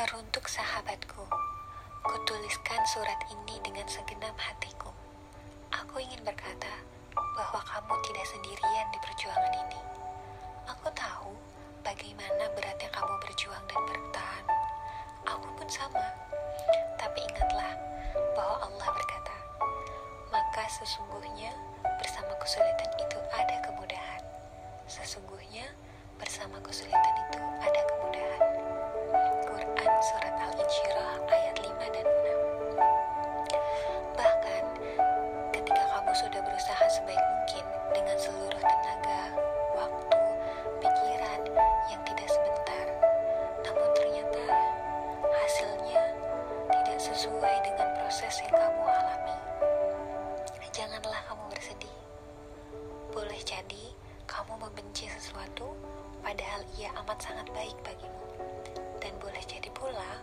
Teruntuk sahabatku, kutuliskan surat ini dengan segenap hatiku. Aku ingin berkata bahwa kamu tidak sendirian di perjuangan ini. Aku tahu bagaimana beratnya kamu berjuang dan bertahan. Aku pun sama. Tapi ingatlah bahwa Allah berkata, maka sesungguhnya bersama kesulitan itu ada sesuai dengan proses yang kamu alami. Janganlah kamu bersedih. Boleh jadi kamu membenci sesuatu padahal ia amat sangat baik bagimu. Dan boleh jadi pula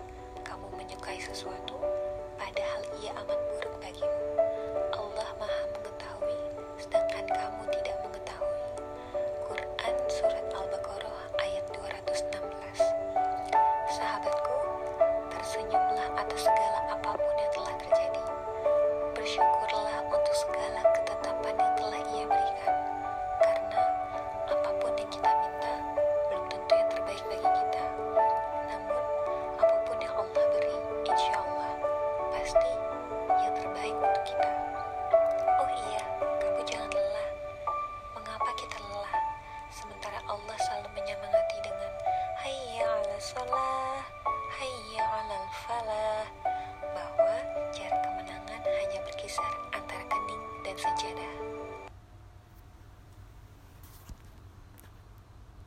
bersenyumlah atas segala apa pun yang telah terjadi. Bersyukurlah untuk segala ketetapan yang telah ia berikan, karena apa pun yang kita minta belum tentu yang terbaik bagi kita. Namun, apa pun yang Allah beri, insya Allah pasti yang terbaik untuk kita.